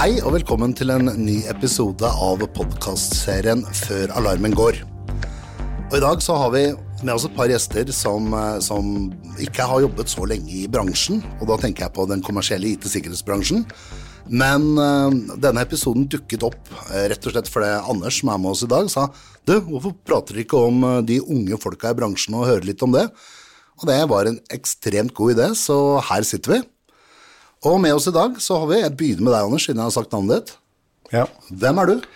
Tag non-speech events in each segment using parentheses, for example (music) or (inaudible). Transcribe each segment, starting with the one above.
Hei og velkommen til en ny episode av podkastserien Før alarmen går. Og I dag så har vi med oss et par gjester som, eh, som ikke har jobbet så lenge i bransjen. Og da tenker jeg på den kommersielle IT-sikkerhetsbransjen. Men øh, denne episoden dukket opp eh, rett og slett fordi Anders, som er med oss i dag, sa du, hvorfor prater dere ikke om de unge folka i bransjen og hører litt om det? Og det var en ekstremt god idé, så her sitter vi. Og med oss i dag så har vi Jeg begynner med deg, Anders, siden jeg har sagt navnet ditt. Ja. Hvem er du?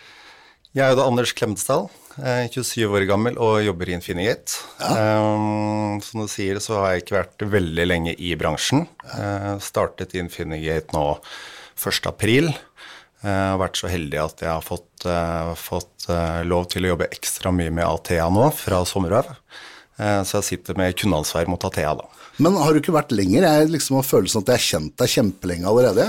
Jeg er da Anders Klemetsdal, eh, 27 år gammel og jobber i Infinigate. Um, som du sier, så har jeg ikke vært veldig lenge i bransjen. Eh, startet i Infinigate nå 1. april. Jeg har vært så heldig at jeg har fått, uh, fått lov til å jobbe ekstra mye med Athea nå, fra sommer av. Eh, så jeg sitter med kundeansvar mot Athea, da. Men har du ikke vært lenger? Jeg liksom har følelsen at jeg har kjent deg kjempelenge allerede.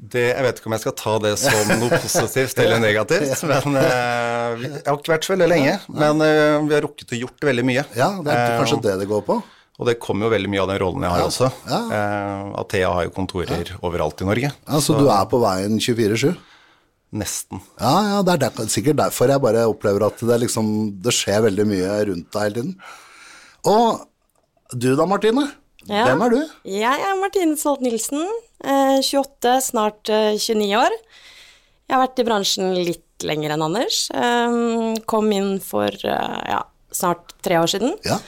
Det, jeg vet ikke om jeg skal ta det som noe (laughs) positivt eller negativt. Men eh, Jeg har ikke vært så veldig lenge, men eh, vi har rukket å gjort veldig mye. Ja, det er kanskje det det går på. Og det kommer jo veldig mye av den rollen jeg har også. Eh, Athea har jo kontorer overalt i Norge. Ja, Så du er på veien 24-7? Nesten. Ja, ja, det er der, sikkert derfor jeg bare opplever at det, liksom, det skjer veldig mye rundt deg hele tiden. Og du da, Martine? Ja. Hvem er du? Jeg er Martine Stolt Nilsen, eh, 28, snart eh, 29 år. Jeg har vært i bransjen litt lenger enn Anders. Eh, Kom inn for eh, ja, snart tre år siden. Ja.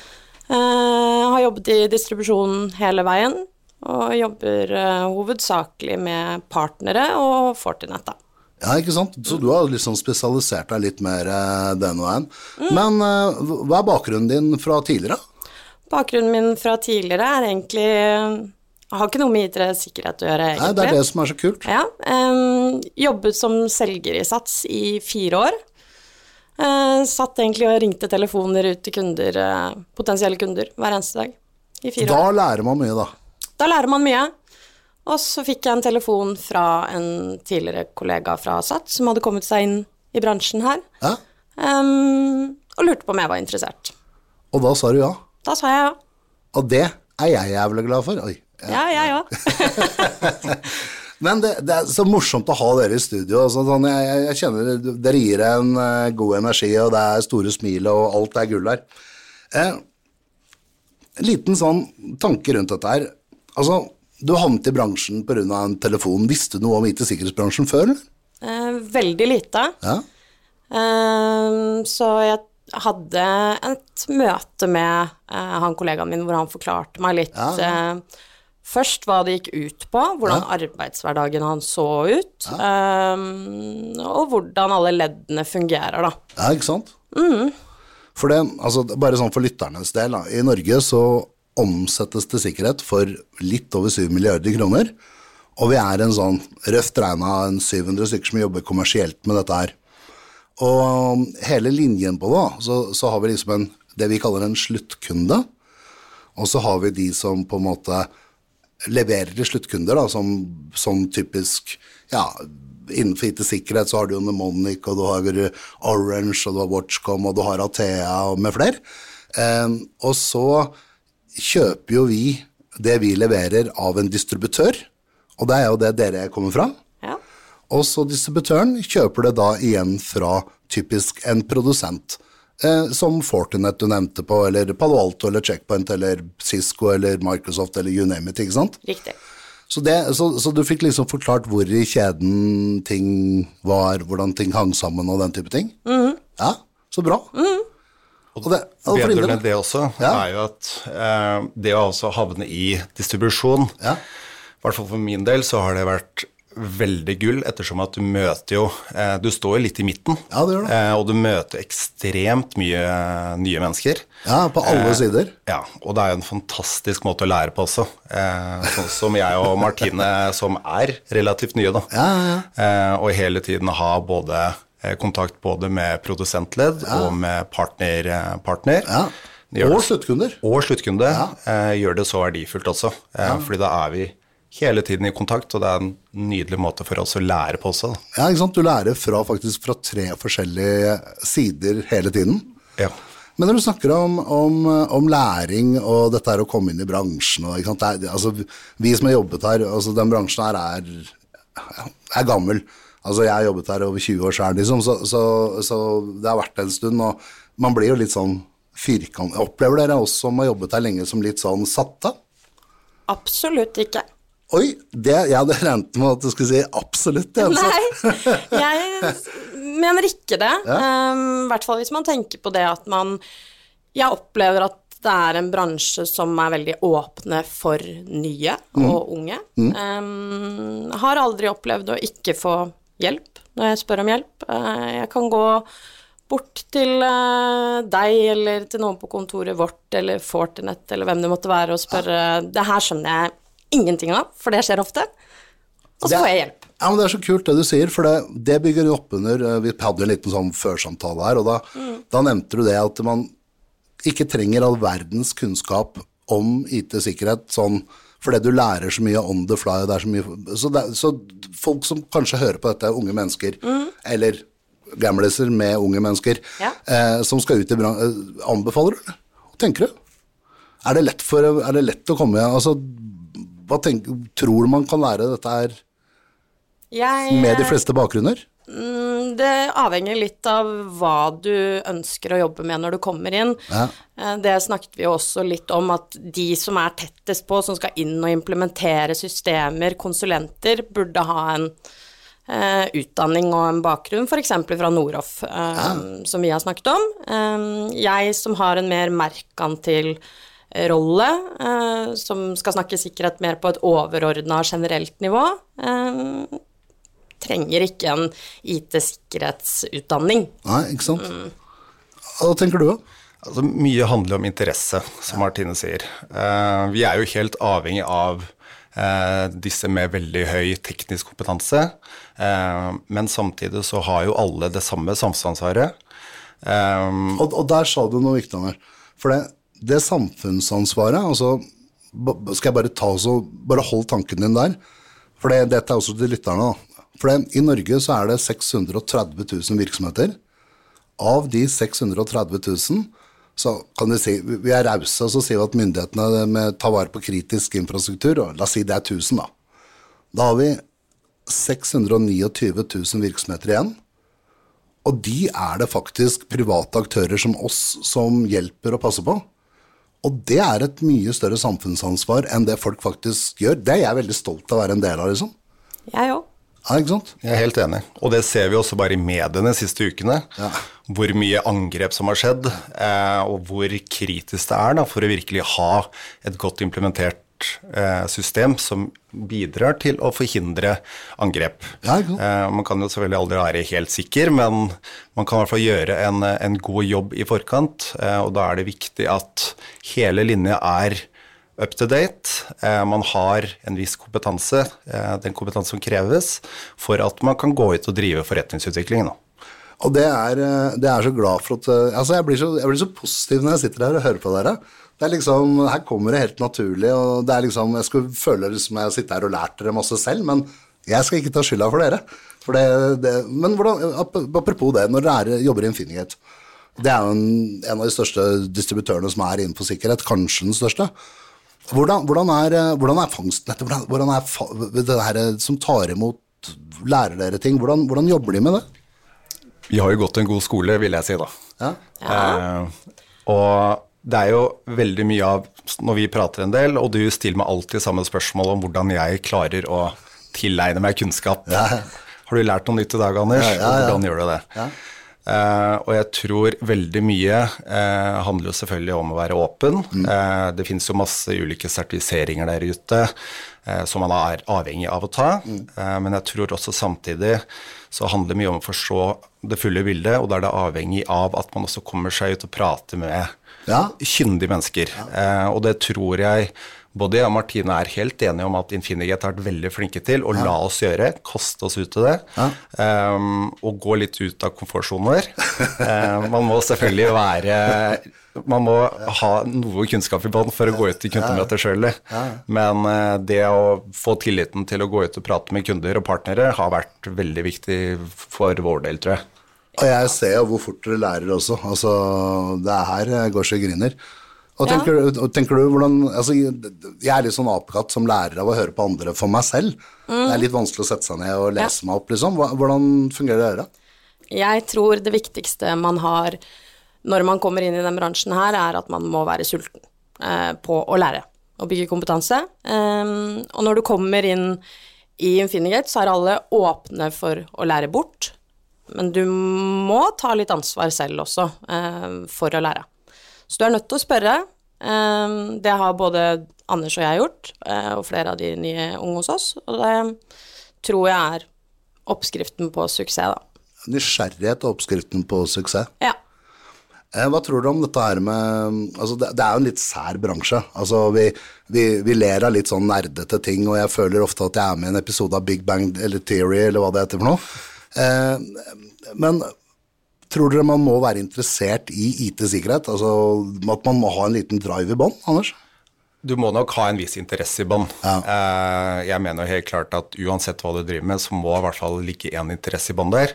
Eh, Har jobbet i distribusjon hele veien, og jobber eh, hovedsakelig med partnere og Fortinet, da. ja, ikke sant? Så du har liksom spesialisert deg litt mer eh, den og Mm. Men eh, hva er bakgrunnen din fra tidligere? Bakgrunnen min fra tidligere er egentlig Har ikke noe med IT-sikkerhet å gjøre, egentlig. Nei, det er det som er så kult. Ja, um, jobbet som selger i Sats i fire år. Uh, satt egentlig og ringte telefoner ut til kunder, uh, potensielle kunder hver eneste dag i fire Da år. lærer man mye, da. Da lærer man mye. Og så fikk jeg en telefon fra en tidligere kollega fra Sats som hadde kommet seg inn i bransjen her, Ja. em, og lurte på om jeg var interessert. Og da sa du ja. Da sa jeg ja. Og det er jeg jævlig glad for. Oi. Ja, jeg òg. (laughs) Men det, det er så morsomt å ha dere i studio. Altså, sånn, jeg, jeg- kjenner Dere gir en uh, god energi, og det er store smil, og alt er gull der. Eh, en liten sånn tanke rundt dette her. Altså, du havnet i bransjen pga. en telefon. Visste du noe om IT-sikkerhetsbransjen før, eller? Eh, veldig lite. Ja. Eh, så jeg hadde et møte med eh, han kollegaen min hvor han forklarte meg litt eh, først hva det gikk ut på, hvordan arbeidshverdagen hans så ut, eh, og hvordan alle leddene fungerer, da. Ja, ikke sant? For det, altså, bare sånn for lytternes del, da. i Norge så omsettes det sikkerhet for litt over 7 milliarder kroner, og vi er en sånn røft regna en 700 stykker som jobber kommersielt med dette her. Og um, hele linjen på det, så, så har vi liksom en, det vi kaller en sluttkunde, og så har vi de som på en måte leverer til sluttkunder, da, som, som typisk ja, Innenfor IT-sikkerhet så har du jo Mnemonic, og du har Orange, og du har Watchcom, og du har Athea og med flere. Um, og så kjøper jo vi det vi leverer av en distributør, og det er jo det dere kommer fra. Og så distributøren kjøper det da igjen fra typisk en produsent. Eh, som Fortinet du nevnte på, eller Palo Alto eller Checkpoint eller Cisco eller Microsoft eller you name it, ikke sant? Riktig. Så, det, så, så du fikk liksom forklart hvor i kjeden ting var, hvordan ting hang sammen og den type ting? Ja, så bra. Og det, og for din Bedre med det også Ja. er jo at eh, det å også havne i distribusjon, Ja. i hvert fall for min del, så har det vært veldig gull, ettersom at du møter jo eh, Du står jo litt i midten, Ja, det gjør det. eh, og du møter ekstremt mye eh, nye mennesker. Ja, på alle sider. Ja, og det er jo en fantastisk måte å lære på også. Eh, sånn som jeg og Martine, (laughs) som er relativt nye, da. Ja, ja, ja. Eh, og hele tiden ha både kontakt både med produsentledd og med partner. Partner. Ja. Og sluttkunder. og sluttkunde eh, gjør det så verdifullt også. Eh, fordi da er vi hele tiden i kontakt, og det er en nydelig måte for oss å lære på også. Ja, ikke sant? Du lærer fra, faktisk fra tre forskjellige sider hele tiden. Ja. Men når du snakker om, om, om læring og dette her å komme inn i bransjen og, ikke sant? Det er, altså, Vi som har jobbet her, altså den bransjen her er er gammel. Altså, jeg har jobbet her over 20 år sjøl, liksom, så, så, så, det har vært en stund. Og man blir jo litt sånn firkant. Opplever dere oss som har jobbet her lenge, som litt sånn satte? Absolutt ikke. Oi, det, jeg hadde regnet med at du skulle si absolutt. Det, altså. Nei, jeg (laughs) mener ikke det. I ja. um, hvert fall hvis man tenker på det at man Jeg opplever at det er en bransje som er veldig åpne for nye mm. og unge. Mm. Um, har aldri opplevd å ikke få hjelp når jeg spør om hjelp. Uh, jeg kan gå bort til uh, deg eller til noen på kontoret vårt eller Fortinet eller hvem det måtte være, og spørre Det her skjønner jeg ingenting av, for det skjer ofte. Og så får jeg hjelp. Ja, men Det er så kult det du sier, for det, det bygger opp under eh, Vi hadde jo en liten sånn førsamtale her, og da, mm. da nevnte du det at man ikke trenger all verdens kunnskap om IT-sikkerhet sånn fordi du lærer så mye on the fly. det er Så mye, så, det, så folk som kanskje hører på dette, unge mennesker, mm. eller gamliser med unge mennesker, ja. eh, som skal ut i brann, eh, anbefaler du det? Hva tenker du? Er det lett, for, er det lett å komme altså, hva tenker, tror du man kan lære dette her jeg, med de fleste bakgrunner? Mm, det avhenger litt av hva du ønsker å jobbe med når du kommer inn. Ja. Eh, det snakket vi jo også litt om, at de som er tettest på, som skal inn og implementere systemer, konsulenter, burde ha en uh, utdanning og en bakgrunn, f.eks. fra Noroff, uh, ja. som vi har snakket om. Uh, jeg som har en mer merkantil rolle, eh, som skal snakke sikkerhet mer på et overordna generelt nivå, eh, trenger ikke en IT-sikkerhetsutdanning. Nei, ikke sant. Mm. Hva tenker du, da? Altså, mye handler om interesse, som Martine sier. Eh, vi er jo helt avhengig av disse med veldig høy teknisk kompetanse. men samtidig så har jo alle det samme samfunnsansvaret. Og, og, der sa du noe viktig, Anders. For det, det samfunnsansvaret altså, Skal jeg bare ta så, bare hold tanken din der? For det, dette er også til lytterne. da. For det, I Norge så er det 630 000 virksomheter. Av de 630 000 så kan vi si, vi er rause, og så sier vi at myndighetene med, tar vare på kritisk infrastruktur. og La oss si det er 1000, da. Da har vi 629 000 virksomheter igjen. Og de er det faktisk private aktører som oss som hjelper og passer på. Og det er et mye større samfunnsansvar enn det folk faktisk gjør. Det er jeg veldig stolt av å være en del av, liksom. Jeg òg. Ja, ikke sant? Jeg er helt enig. Og det ser vi også bare i mediene de siste ukene. Ja. Hvor mye angrep som har skjedd, eh, og hvor kritisk det er da, for å virkelig ha et godt implementert Eh, system som bidrar til å forhindre angrep. Ja, eh, man kan jo selvfølgelig aldri være helt sikker, men man kan i hvert fall gjøre en, en god jobb i forkant. Eh, og da er det viktig at hele linja er up to date. Man har en viss kompetanse, den kompetanse som kreves, for at man kan gå ut og drive forretningsutvikling. nå. Og det er, det er så glad for at Altså, jeg blir så, jeg blir så positiv når jeg sitter her og hører på dere. Det er liksom, Her kommer det helt naturlig, og det er liksom, jeg skulle føle det som jeg sitter her og lært dere masse selv, men jeg skal ikke ta skylda for dere. For det, det, men hvordan, apropos det, når dere jobber i Infinigate Det er jo en, en, av de største distributørene som er innenfor sikkerhet, kanskje den største. Hvordan, hvordan, er, hvordan er fangsten dette, hvordan, hvordan er det her som tar imot, lærer dere ting? Hvordan, hvordan, jobber de med det? Vi har jo gått en god skole, vil jeg si, da. Ja. Eh, og det er jo veldig mye av når vi prater en del, og du stiller meg alltid samme spørsmål om hvordan jeg klarer å tilegne meg kunnskap. Ja. Har du lært noe nytt i dag, Anders? Ja, ja, hvordan gjør du det? Uh, og jeg tror veldig mye uh, handler jo selvfølgelig om å være åpen. Mm. Uh, det finnes jo masse ulike sertifiseringer der ute som man er avhengig av å ta. Mm. men jeg tror også samtidig så handler det mye om å forstå det fulle bildet, og da er det avhengig av at man også kommer seg ut og prater med ja. kyndige mennesker. Ja. Eh, og det tror jeg både jeg og Martine er helt enige om at Infinigate har vært veldig flinke til å ja. la oss gjøre, kaste oss ut i det, ja. um, og gå litt ut av komfortsonen vår. uh, (laughs) man må selvfølgelig være Man må ha noe kunnskap i bånn for å gå ut i kundemøter sjøl, men uh, det å få tilliten til å gå ut og prate med kunder og partnere har vært veldig viktig for vår del, tror jeg. Og jeg ser jo hvor fort dere lærer også. Altså, det er her jeg går så jeg griner. Og tenker, ja. du, tenker du hvordan altså, Jeg er litt sånn apekatt som lærer av å høre på andre for meg selv. Mm. Det er litt vanskelig å sette seg ned og lese ja. meg opp, liksom. Hvordan fungerer det? Jeg tror det viktigste man har når man kommer inn i den bransjen her, er at man må være sulten eh, på å lære og bygge kompetanse. Um, og når du kommer inn i Infinigate, så er alle åpne for å lære bort. Men du må ta litt ansvar selv også eh, for å lære. Så du er nødt til å spørre. Eh, det har både Anders og jeg gjort, eh, og flere av de nye unge hos oss. Og det tror jeg er oppskriften på suksess, da. Nysgjerrighet og oppskriften på suksess? Ja. Eh, hva tror du om dette her med altså det, det, er jo en litt sær bransje. Altså vi, vi, vi, ler av litt sånn nerdete ting, og jeg føler ofte at jeg er med i en episode av Big Bang eller Theory, eller hva det heter for noe. Eh, men tror dere man må være interessert i IT-sikkerhet? Altså at man må ha en liten drive i bånn, Anders? Du må nok ha en viss interesse i bånn. Ja. Eh, jeg mener helt klart at uansett hva du driver med, så må i hvert fall ligge én interesse i bånn der.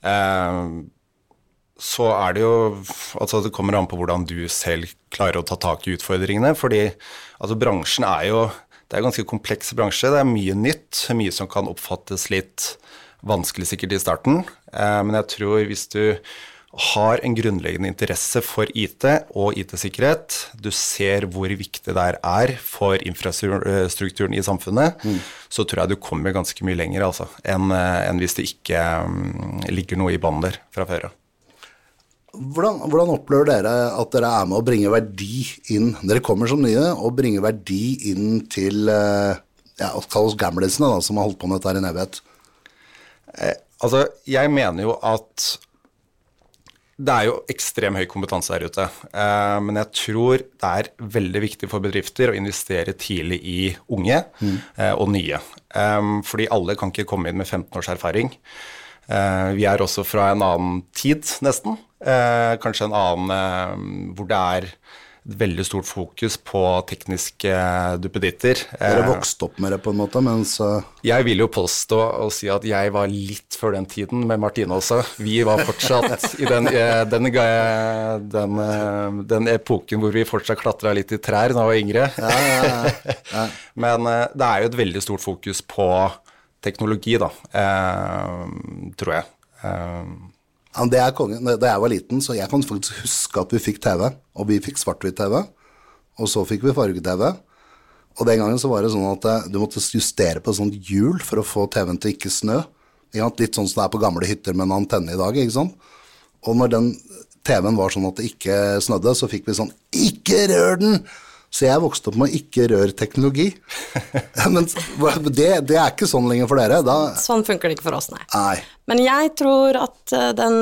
Eh, så er det jo Altså det kommer an på hvordan du selv klarer å ta tak i utfordringene. Fordi altså bransjen er jo Det er en ganske kompleks bransje. Det er mye nytt. Mye som kan oppfattes litt vanskelig sikkert i starten. Eh, men jeg tror hvis du har en grunnleggende interesse for IT og IT-sikkerhet, du ser hvor viktig det er for infrastrukturen i samfunnet, mm. så tror jeg du kommer ganske mye lenger altså, enn, en hvis det ikke um, ligger noe i bånn der fra før av. Hvordan, hvordan, opplever dere at dere er med å bringe verdi inn Dere kommer som nye og bringer verdi inn til eh, ja, kall oss gamlisene, som har holdt på med dette her i en evighet? Eh, altså, jeg mener jo at det er jo ekstrem høy kompetanse der ute. Eh, men jeg tror det er veldig viktig for bedrifter å investere tidlig i unge mm. eh, og nye. Eh, fordi alle kan ikke komme inn med 15 års erfaring. Eh, vi er også fra en annen tid, nesten. Eh, kanskje en annen hvor det er veldig stort fokus på tekniske duppeditter. Dere vokste opp med det på en måte, mens Jeg vil jo påstå og si at jeg var litt før den tiden med Martine også. Vi var fortsatt i den, den, den, den, epoken hvor vi fortsatt klatra litt i trær da vi var yngre. Ja, ja, ja. (laughs) Men det er jo et veldig stort fokus på teknologi, da, eh, tror jeg. Det er kongen. Da jeg var liten, så jeg kan faktisk huske at vi fikk TV, og vi fikk svart-hvitt-TV, og så fikk vi farge-TV. Og den gangen så var det sånn at eh, du måtte justere på et sånt hjul for å få TV-en til ikke snø. Litt sånn som det er på gamle hytter med en antenne i dag, ikke sant. Og når den TV-en var sånn at det ikke snødde, så fikk vi sånn Ikke rør den! Så jeg vokste opp med å ikke røre teknologi. (laughs) Men det, det, er ikke sånn lenger for dere. Da... Sånn funker det ikke for oss, nei. nei. Men jeg tror at eh, den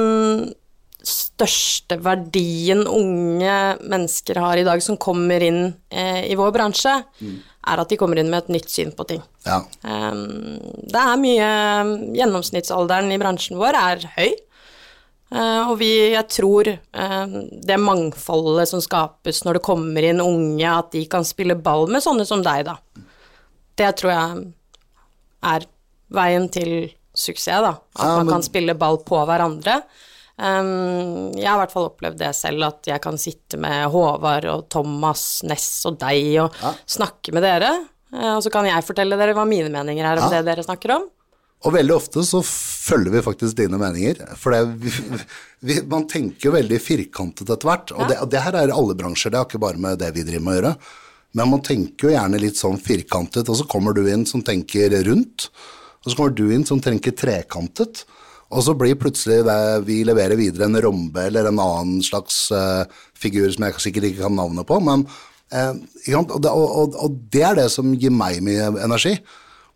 største verdien unge mennesker har i dag som kommer inn eh, i vår bransje, mm. er at de kommer inn med et nytt syn på ting. Ja. Um, det er mye Gjennomsnittsalderen i bransjen vår er høy. Uh, og vi, jeg tror uh, det mangfoldet som skapes når det kommer inn unge, at de kan spille ball med sånne som deg, da. Det tror jeg er veien til suksess, da. At ja, man kan spille ball på hverandre. Um, jeg har i hvert fall opplevd det selv, at jeg kan sitte med Håvard og Thomas, Ness og deg og ja. snakke med dere. Uh, og så kan jeg fortelle dere hva mine meninger er om ja. det dere snakker om. Og veldig ofte så følger vi faktisk dine meninger. For vi, vi, man tenker jo veldig firkantet etter hvert. Og, det, og det her er alle bransjer, det har ikke bare med det vi driver med å gjøre. Men man tenker jo gjerne litt sånn firkantet, og så kommer du inn som tenker rundt. Og så kommer du inn som tenker trekantet. Og så blir plutselig det vi leverer videre en rombe eller en annen slags uh, figur som jeg sikkert ikke kan navnet på. Men, uh, og, det, og, og, det, er det som gir meg mye energi.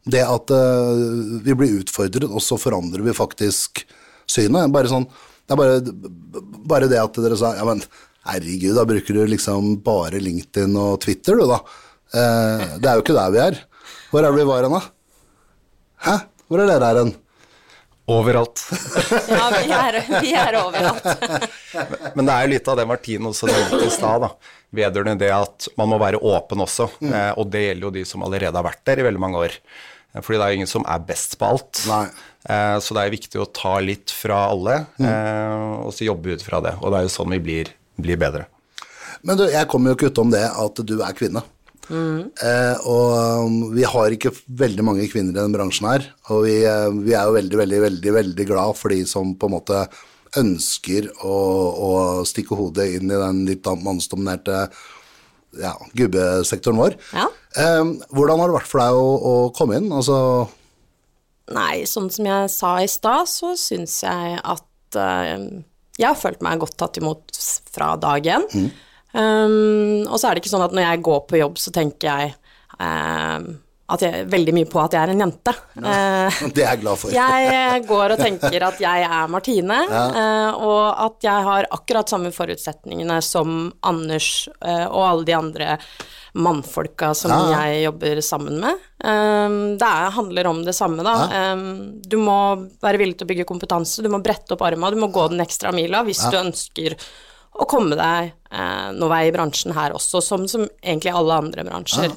Det at uh, vi blir utfordret, og så forandrer vi faktisk synet. Bare sånn, det er bare, bare det at dere sa ja, men herregud, da bruker du liksom bare LinkedIn og Twitter, du, da. Uh, det er jo ikke der vi er. Hvor er det vi var hen, da? Hæ? Hvor er dere her hen? Overalt. ja, vi er, vi er overalt. (laughs) Men det er jo litt av det Martine også nevnte i stad, vedrørende det at man må være åpen også. Mm. Eh, og det gjelder jo de som allerede har vært der i veldig mange år. Fordi det er jo ingen som er best på alt. Eh, så det er viktig å ta litt fra alle, mm. eh, og så jobbe ut fra det. Og det er jo sånn vi blir, blir bedre. Men du, jeg kommer jo ikke utom det at du er kvinne. Eh, og um, vi har ikke veldig mange kvinner i denne bransjen her. Og vi, eh, vi er jo veldig, veldig, veldig, veldig glad for de som på en måte ønsker å, å stikke hodet inn i den litt mannsdominerte ja, gubbesektoren vår. Ja. Eh, hvordan har det vært for deg å, å komme inn? Altså, Nei, sånn som jeg sa i stad, så syns jeg at uh, jeg har følt meg godt tatt imot fra dag én. Um, og så er det ikke sånn at når jeg går på jobb, så tenker jeg at jeg, veldig mye på at jeg er en jente. Ja, (laughs) det er jeg glad for. jeg eh, går og tenker at jeg er Martine, (laughs) ja. og at jeg har akkurat samme forutsetningene som Anders eh, og alle de andre mannfolka som Ja, jeg jobber sammen med. Det er, handler om det samme, da. Du må være villig til å bygge kompetanse, du må brette opp arma, du må gå den ekstra mila hvis du ønsker å komme deg eh, noe vei i bransjen her også, som, som egentlig alle andre bransjer.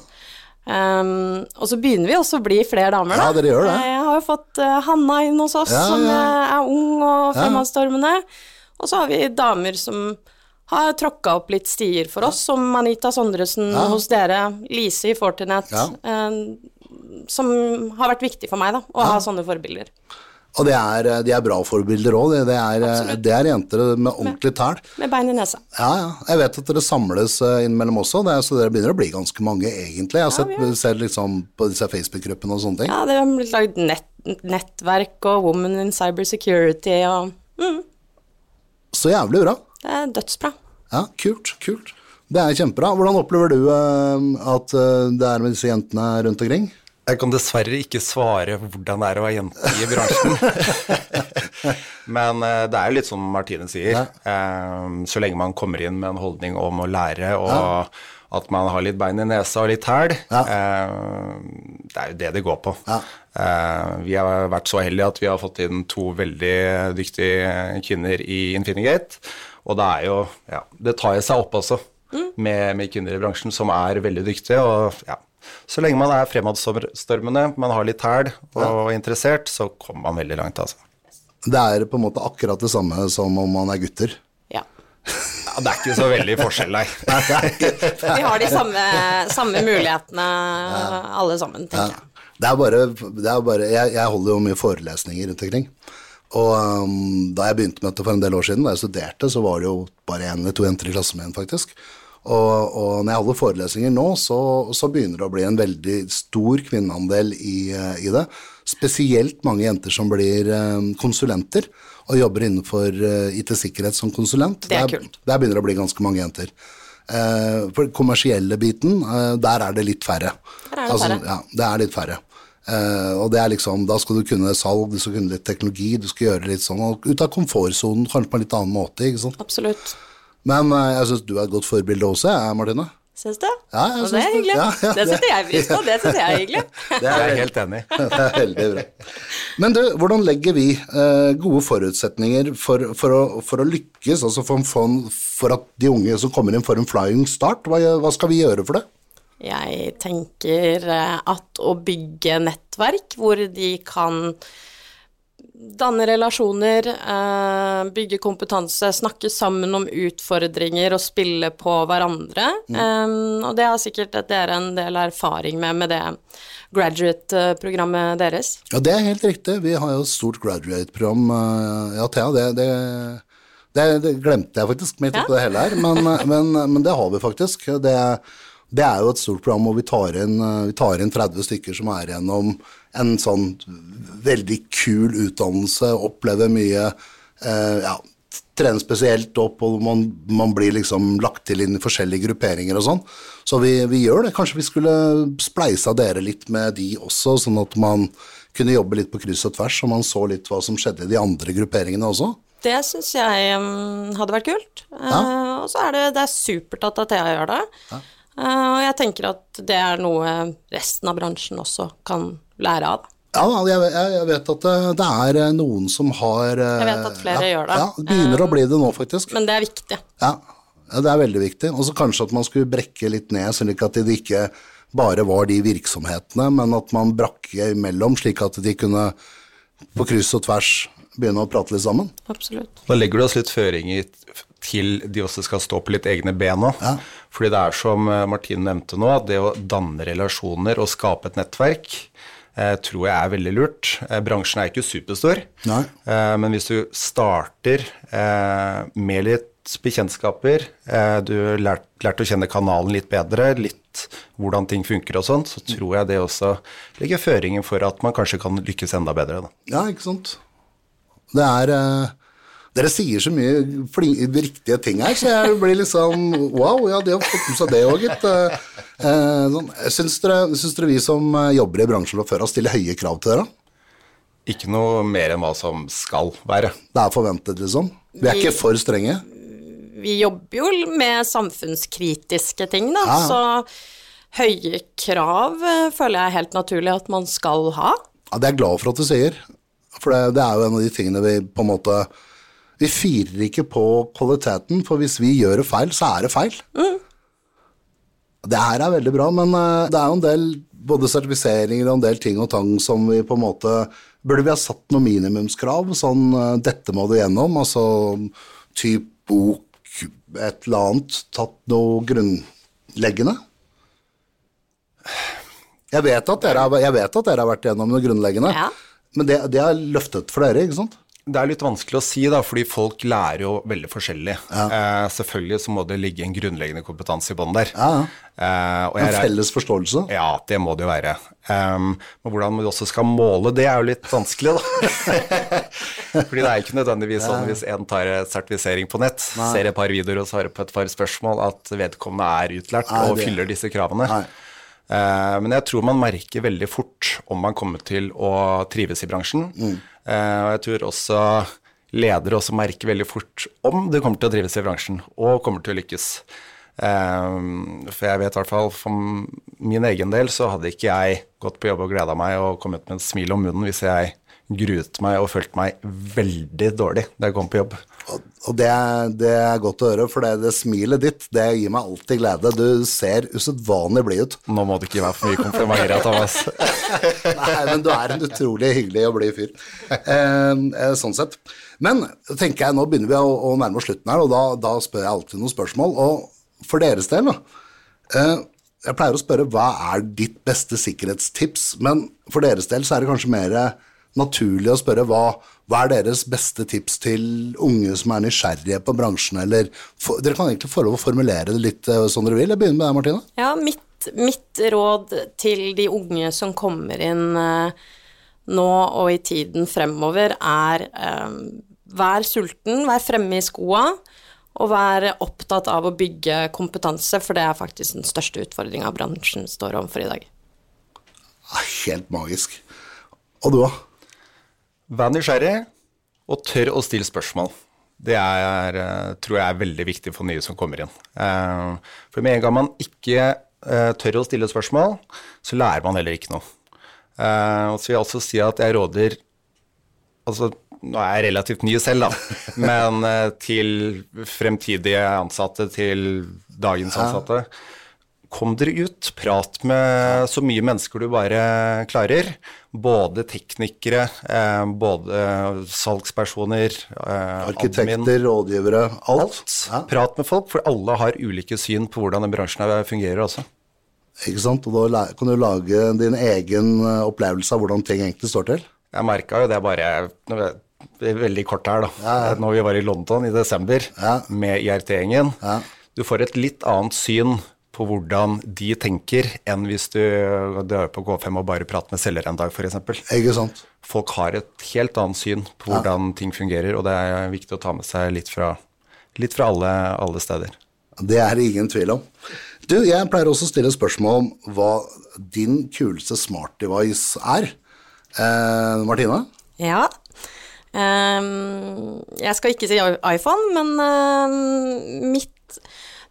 Um, og så begynner vi også å bli flere damer, da. Ja, dere gjør det. Eh, Jeg har jo fått uh, Hanna inn hos oss, Ja, som ja. eh, er ung og fremadstormende. Og så har vi damer som har tråkka opp litt stier for oss, som Anita Sondresen hos dere, Lise i Fortinet, eh, som har vært viktig for meg, da, å ha sånne forbilder. Og det er, de er bra forbilder òg. Det, det, er- det er jenter med ordentlig tæl. Med bein i nesa. Ja, ja. Jeg vet at dere samles eh, innimellom også, det er, så dere begynner å bli ganske mange, egentlig. Jeg har sett, ja, ser liksom på disse Facebook-gruppene og sånne ting. Ja, det har blitt lagd nett, nettverk og Women in Cybersecurity og mm, Så jævlig bra. Det er dødsbra. Ja, kult, kult. Det er kjempebra. Hvordan opplever du eh, at eh, det er med disse jentene rundt omkring? Jeg kan dessverre ikke svare hvordan det er å være jente i bransjen. (laughs) Men eh, det er jo litt som Martine sier. Eh, så lenge man kommer inn med en holdning om å lære, og at man har litt bein i nesa og litt hæl, Ja. eh, det er jo det det går på. Eh, vi har vært så heldige at vi har fått inn to veldig dyktige kvinner i Infinigate. Og det er jo Ja, det tar jo seg opp også, med, med kvinner i bransjen som er veldig dyktige. og ja, så lenge man er fremadstormende, man har litt hæl og ja. interessert, så kommer man veldig langt, altså. Det er på en måte akkurat det samme som om man er gutter. Ja. Ja, det er ikke så veldig forskjell, nei. (laughs) Vi har de samme, samme mulighetene alle sammen, tenker jeg. Det er bare, det er bare jeg, jeg holder jo mye forelesninger rundt omkring. Og um, da jeg begynte med dette for en del år siden, da jeg studerte, så var det jo bare én eller to jenter i klassen min, faktisk. Og, og når jeg holder forelesninger nå, så, så begynner det å bli en veldig stor kvinneandel i, eh, i det. Spesielt mange jenter som blir eh, konsulenter og jobber innenfor eh, IT-sikkerhet som konsulent. Det er Der- kult. Der begynner det å bli ganske mange jenter. Eh, for den kommersielle biten, eh, der er det litt færre. Der er det færre. Ja, det er litt færre. Eh, og det er liksom, da skal du kunne salg, du skal kunne litt teknologi, du skal gjøre litt sånn, og ut av komfortsonen, kanskje på en litt annen måte, ikke sant. Absolutt. Men eh, jeg syns du er et godt forbilde også, jeg, Martine. Syns du? Ja, jeg Og det er det. hyggelig. Ja, ja, det det- setter jeg pris på. Det syns jeg er hyggelig. (laughs) Det er, jeg helt enig. (laughs) det er veldig bra. Men du, hvordan legger vi eh, gode forutsetninger for, for, å, for å lykkes, altså for, for, for at de unge som kommer inn får en flying start? Hva, hva skal vi gjøre for det? Jeg tenker eh, at å bygge nettverk hvor de kan danne relasjoner, eh, bygge kompetanse, snakke sammen om utfordringer og spille på hverandre. Eh, og det har sikkert dere en del erfaring med med det graduate-programmet deres. Ja, det er helt riktig. Vi har jo et stort graduate-program Ja, i Athea. Det, det, det, det glemte jeg faktisk midt oppi det hele her, men, (laughs) men, men det har vi faktisk. Det, det er jo et stort program hvor vi tar inn, eh, vi tar inn 30 stykker som er gjennom en sånn veldig kul utdannelse, opplever mye eh, ja, trene spesielt opp, og man, man blir liksom lagt til inn i forskjellige grupperinger og sånn. Så vi, vi gjør det. Kanskje vi skulle spleisa dere litt med de også, sånn at man kunne jobbe litt på kryss og tvers, og man så litt hva som skjedde i de andre grupperingene også. Det syns jeg um, hadde vært kult. Eh, og så er det, det er supert at Thea gjør det. Eh, og jeg tenker at det er noe resten av bransjen også kan lære av. Ja, jeg, jeg, jeg vet at det, det er eh, noen som har eh, Jeg vet at flere ja, gjør det. Ja, det begynner å bli det nå, faktisk. Men det er viktig. Ja, ja, det er veldig viktig. Og så kanskje at man skulle brekke litt ned, slik at det ikke bare var de virksomhetene, men at man brakk imellom, slik at de kunne på kryss og tvers begynne å prate litt sammen. Absolutt. Da legger du oss litt føringer til de også skal stå på litt egne ben òg. Ja. Fordi det er som Martin Martine nevnte nå, at det å danne relasjoner og skape et nettverk eh, tror jeg er veldig lurt. Eh, bransjen er ikke superstor, Nei. eh, men hvis du starter eh, med litt bekjentskaper, eh, du har lært, lært å kjenne kanalen litt bedre, litt hvordan ting funker og sånn, så tror jeg det også legger føringen for at man kanskje kan lykkes enda bedre. Da. Ja, ikke sant. Det er eh, Dere sier så mye riktige ting her, så jeg blir liksom Wow, ja, de har fått med seg det òg, gitt. Eh, eh, sånn. Syns, dere, syns dere vi som jobber i bransjen fra før av, stiller høye krav til dere? Ikke noe mer enn hva som skal være. Det er forventet, liksom? Vi er ikke for strenge? Vi jobber jo med samfunnskritiske ting, da, Ja, ja. så høye krav eh, føler jeg er helt naturlig at man skal ha. Ja, Det er jeg glad for at du sier. For det, det er jo en av de tingene vi på en måte Vi firer ikke på kvaliteten, for hvis vi gjør det feil, så er det feil. Det her er veldig bra, men eh, det er jo en del både sertifiseringer og en del ting og tang som vi på en måte Burde vi ha satt noen minimumskrav? Sånn eh, dette må du gjennom, altså typ bok, et eller annet, tatt noe grunnleggende? Jeg vet at dere har vært gjennom noe grunnleggende, Ja. men det, det er løftet for dere, ikke sant? Det er litt vanskelig å si, da, fordi folk lærer jo veldig forskjellig. Eh, selvfølgelig så må det ligge en grunnleggende kompetanse i bånn der. Ja, ja. Eh, En felles forståelse. ja, det må det jo være. Um, men hvordan vi også skal måle, det er jo litt vanskelig, da. (laughs) Fordi det er ikke nødvendigvis sånn hvis en tar sertifisering på nett, ser et par videoer og svarer på et par spørsmål, at vedkommende er utlært Nei, og fyller disse kravene. Nei. Eh, men jeg tror man merker veldig fort om man kommer til å trives i bransjen. Eh, og jeg tror også ledere også merker veldig fort om du kommer til å trives i bransjen, og kommer til å lykkes. Eh, for jeg vet i hvert fall for min egen del så hadde ikke jeg gått på jobb og gleda meg og kommet med et smil om munnen hvis jeg gruet meg og følte meg veldig dårlig da jeg kom på jobb. Og, det, det er godt å høre, for det, det smilet ditt, det gir meg alltid glede. Du ser usedvanlig blid ut. Nå må du ikke gi meg for mye komplimenter, Thomas. (laughs) Nei, men du er en utrolig hyggelig og blid fyr. Eh, eh, sånn sett. Men tenker jeg, nå begynner vi å, å nærme oss slutten her, og da, da spør jeg alltid noen spørsmål. Og for deres del, da. Eh, jeg pleier å spørre hva er ditt beste sikkerhetstips, men for deres del så er det kanskje mer naturlig å spørre hva, hva er deres beste tips til unge som er nysgjerrige på bransjen, eller for, Dere kan egentlig få lov å formulere det litt eh, som dere vil. Jeg begynner med deg, Martine. Ja, mitt, mitt råd til de unge som kommer inn eh, nå og i tiden fremover, er eh, vær sulten, vær fremme i skoa, og vær opptatt av å bygge kompetanse, for det er faktisk den største utfordringa bransjen står overfor i dag. Ah, Helt magisk. Og du, da? Vær nysgjerrig, og tør å stille spørsmål. Det er, eh, tror jeg er veldig viktig for nye som kommer inn. Eh, For med en gang man ikke eh, tør å stille spørsmål, så lærer man heller ikke noe. Eh, Og så vil jeg også si at jeg råder Altså, nå er jeg relativt ny selv, da, men eh, til fremtidige ansatte, til dagens ansatte Kom dere ut, prat med så mye mennesker du bare klarer. Både teknikere, eh, både salgspersoner, eh, Arkitekter, admin, rådgivere, alt. alt. Prat med folk, for alle har ulike syn på hvordan den bransjen fungerer også. ikke sant? Og da kan du lage din egen opplevelse av hvordan ting egentlig står til. Jeg merka jo det bare veldig kort her, da. Når vi var i London i desember Ja. med IRT-gjengen. Ja. Du får et litt annet syn på hvordan de tenker, enn hvis du drar på K5 og bare prater med selger en dag, f.eks. Ikke sant? Folk har et helt annet syn på hvordan ting fungerer, og det er viktig å ta med seg litt fra, litt fra alle, alle steder. Det er det ingen tvil om. Du, jeg pleier også å stille spørsmål om hva din kuleste smart device er. Eh, Martine? Ja. Ehm, jeg skal ikke si iPhone, men ehm, mitt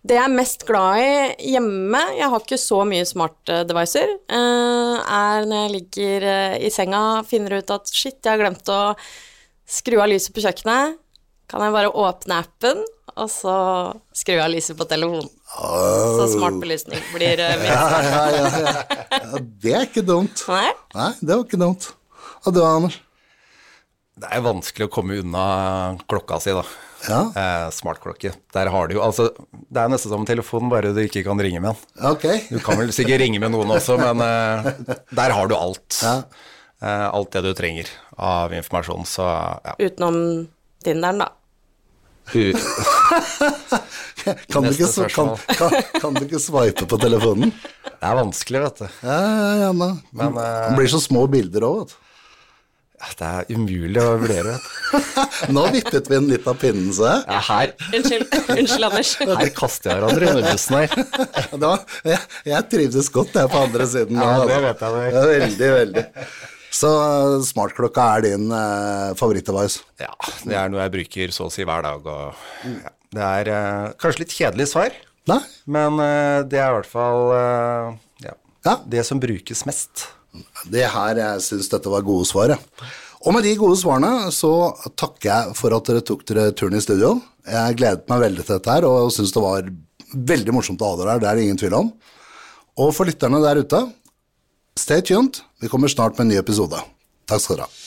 Det jeg er mest glad i hjemme Jeg har ikke så mye smart eh, devicer. eh, er når jeg ligger eh, i senga, finner ut at shit, jeg har glemt å skru av lyset på kjøkkenet. Kan jeg bare åpne appen, og så skru av lyset på telefonen. Så smart belysning blir mye. Ja, ja, ja, ja. ja det er ikke dumt. Nei? Nei, det var ikke dumt. Og du, Anders? Det er vanskelig å komme unna klokka si, da. Ja. Eh, smartklokke. Der har du jo Altså, det er nesten som telefonen, bare du ikke kan ringe med den. Okay. Du kan vel sikkert ringe med noen også, men eh, der har du alt. Ja. Eh, alt det du trenger av informasjon, så ja. Utenom Tinderen, da. U Kan du, ikke, kan, kan, kan du ikke swipe på telefonen? det er vanskelig, vet du. Ja, ja, ja, men, Men, eh, det blir så små bilder òg, vet du. Det er umulig å vurdere. (laughs) Nå vippet vi den litt av pinnen, så jeg. Ja, her, Unnskyld, unnskyld Anders. her kaster jeg hverandre under bussen her. (laughs) Da, jeg, jeg trivdes godt jeg på andre siden. Ja, det altså. vet jeg Det Ja, veldig, veldig. Så eh, smartklokka er din eh, favorittdevice? Ja, det er noe jeg bruker så å si hver dag. Og, ja. Det er eh, kanskje litt kjedelig svar, Nei? men eh, det er i hvert fall eh, ja, Ja. det som brukes mest. Det her, jeg syns dette var gode svar. Og med de gode svarene så takker jeg for at dere tok dere turen i studio. Jeg gledet meg veldig til dette her, og syns det var veldig morsomt å ha dere her, det er det ingen tvil om. Og for lytterne der ute, stay tuned. Vi kommer snart med en ny episode. Takk skal dere ha.